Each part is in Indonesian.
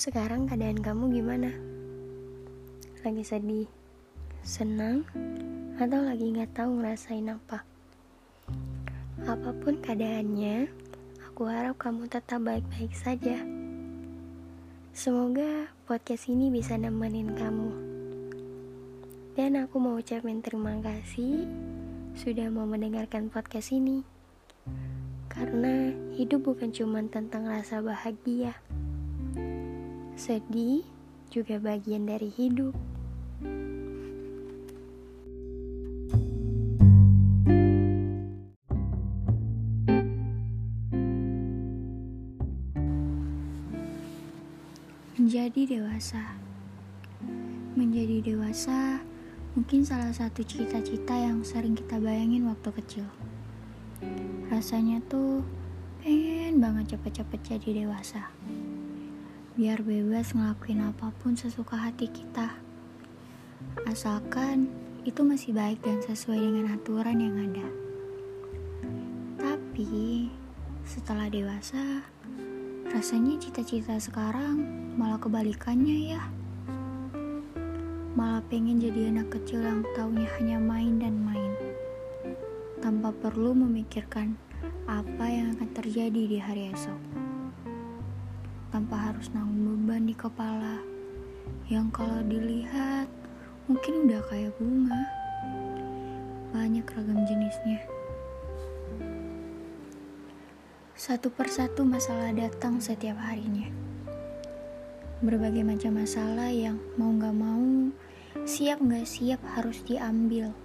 Sekarang keadaan kamu gimana? Lagi sedih, senang, atau lagi nggak tahu ngerasain apa? Apa pun keadaannya, aku harap kamu tetap baik-baik saja. Semoga podcast ini bisa nemenin kamu. Dan aku mau ucapin terima kasih sudah mau mendengarkan podcast ini. Karena hidup bukan cuma tentang rasa bahagia Sedih juga bagian dari hidup. Menjadi dewasa, menjadi dewasa mungkin salah satu cita-cita yang sering kita bayangin waktu kecil. Rasanya tuh pengen banget cepet-cepet jadi dewasa biar bebas ngelakuin apa pun sesuka hati kita. Asalkan itu masih baik dan sesuai dengan aturan yang ada. Tapi setelah dewasa, rasanya cita-cita sekarang malah kebalikannya ya. Malah pengen jadi anak kecil yang taunya hanya main dan main. Tanpa perlu memikirkan apa yang akan terjadi di hari esok tanpa harus nanggung beban di kepala. Yang kalau dilihat mungkin udah kayak bunga. Banyak ragam jenisnya. Satu persatu masalah datang setiap harinya. Berbagai macam masalah yang mau gak mau siap gak siap harus diambil.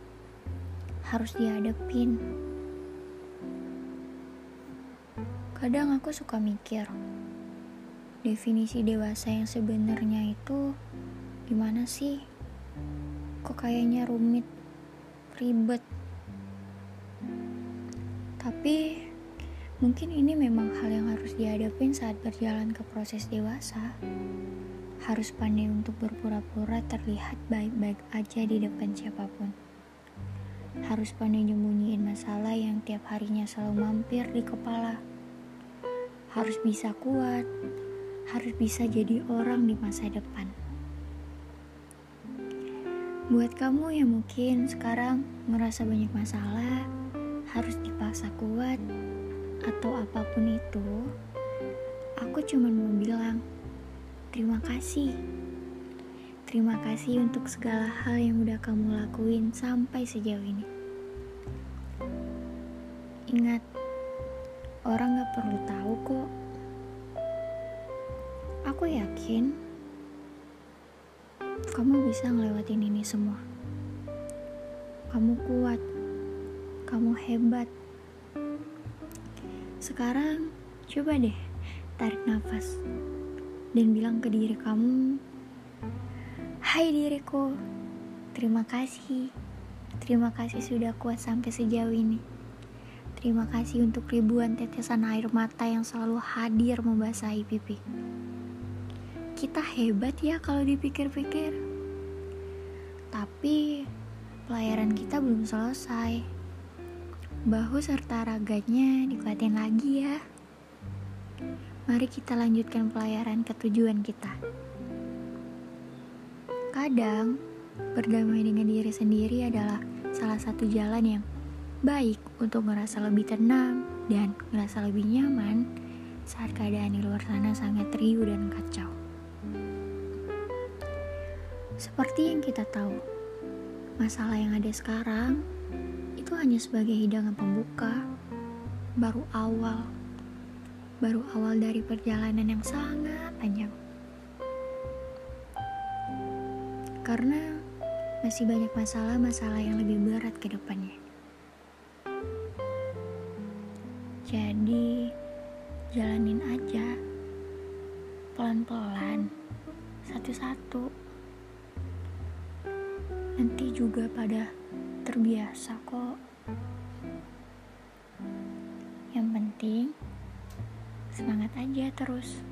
Harus dihadapin. Kadang aku suka mikir definisi dewasa yang sebenarnya itu gimana sih? Kok kayaknya rumit, ribet. Tapi mungkin ini memang hal yang harus dihadapin saat berjalan ke proses dewasa. Harus pandai untuk berpura-pura terlihat baik-baik aja di depan siapa pun. Harus pandai nyembunyiin masalah yang tiap harinya selalu mampir di kepala. Harus bisa kuat, harus bisa jadi orang di masa depan. Buat kamu yang mungkin sekarang ngerasa banyak masalah, harus dipaksa kuat, atau apa pun itu, aku cuma mau bilang terima kasih. Terima kasih untuk segala hal yang udah kamu lakuin sampai sejauh ini. Ingat, orang gak perlu tahu kok Aku yakin kamu bisa ngelewatin ini semua. Kamu kuat, kamu hebat. Sekarang coba deh tarik nafas dan bilang ke diri kamu, "Hai diriku, terima kasih. Terima kasih sudah kuat sampai sejauh ini." Terima kasih untuk ribuan tetesan air mata yang selalu hadir membasahi pipi kita hebat ya kalau dipikir-pikir. Tapi pelayaran kita belum selesai. Bahu serta raganya dikuatin lagi ya. Mari kita lanjutkan pelayaran ke tujuan kita. Kadang, berdamai dengan diri sendiri adalah salah satu jalan yang baik untuk ngerasa lebih tenang dan ngerasa lebih nyaman saat keadaan di luar sana sangat riuh dan kacau. Seperti yang kita tahu, masalah yang ada sekarang itu hanya sebagai hidangan pembuka, baru awal, baru awal dari perjalanan yang sangat panjang. Karena masih banyak masalah-masalah yang lebih berat ke depannya. Jadi, jalanin aja pelan-pelan, satu-satu nanti juga pada terbiasa kok. Yang penting semangat aja terus.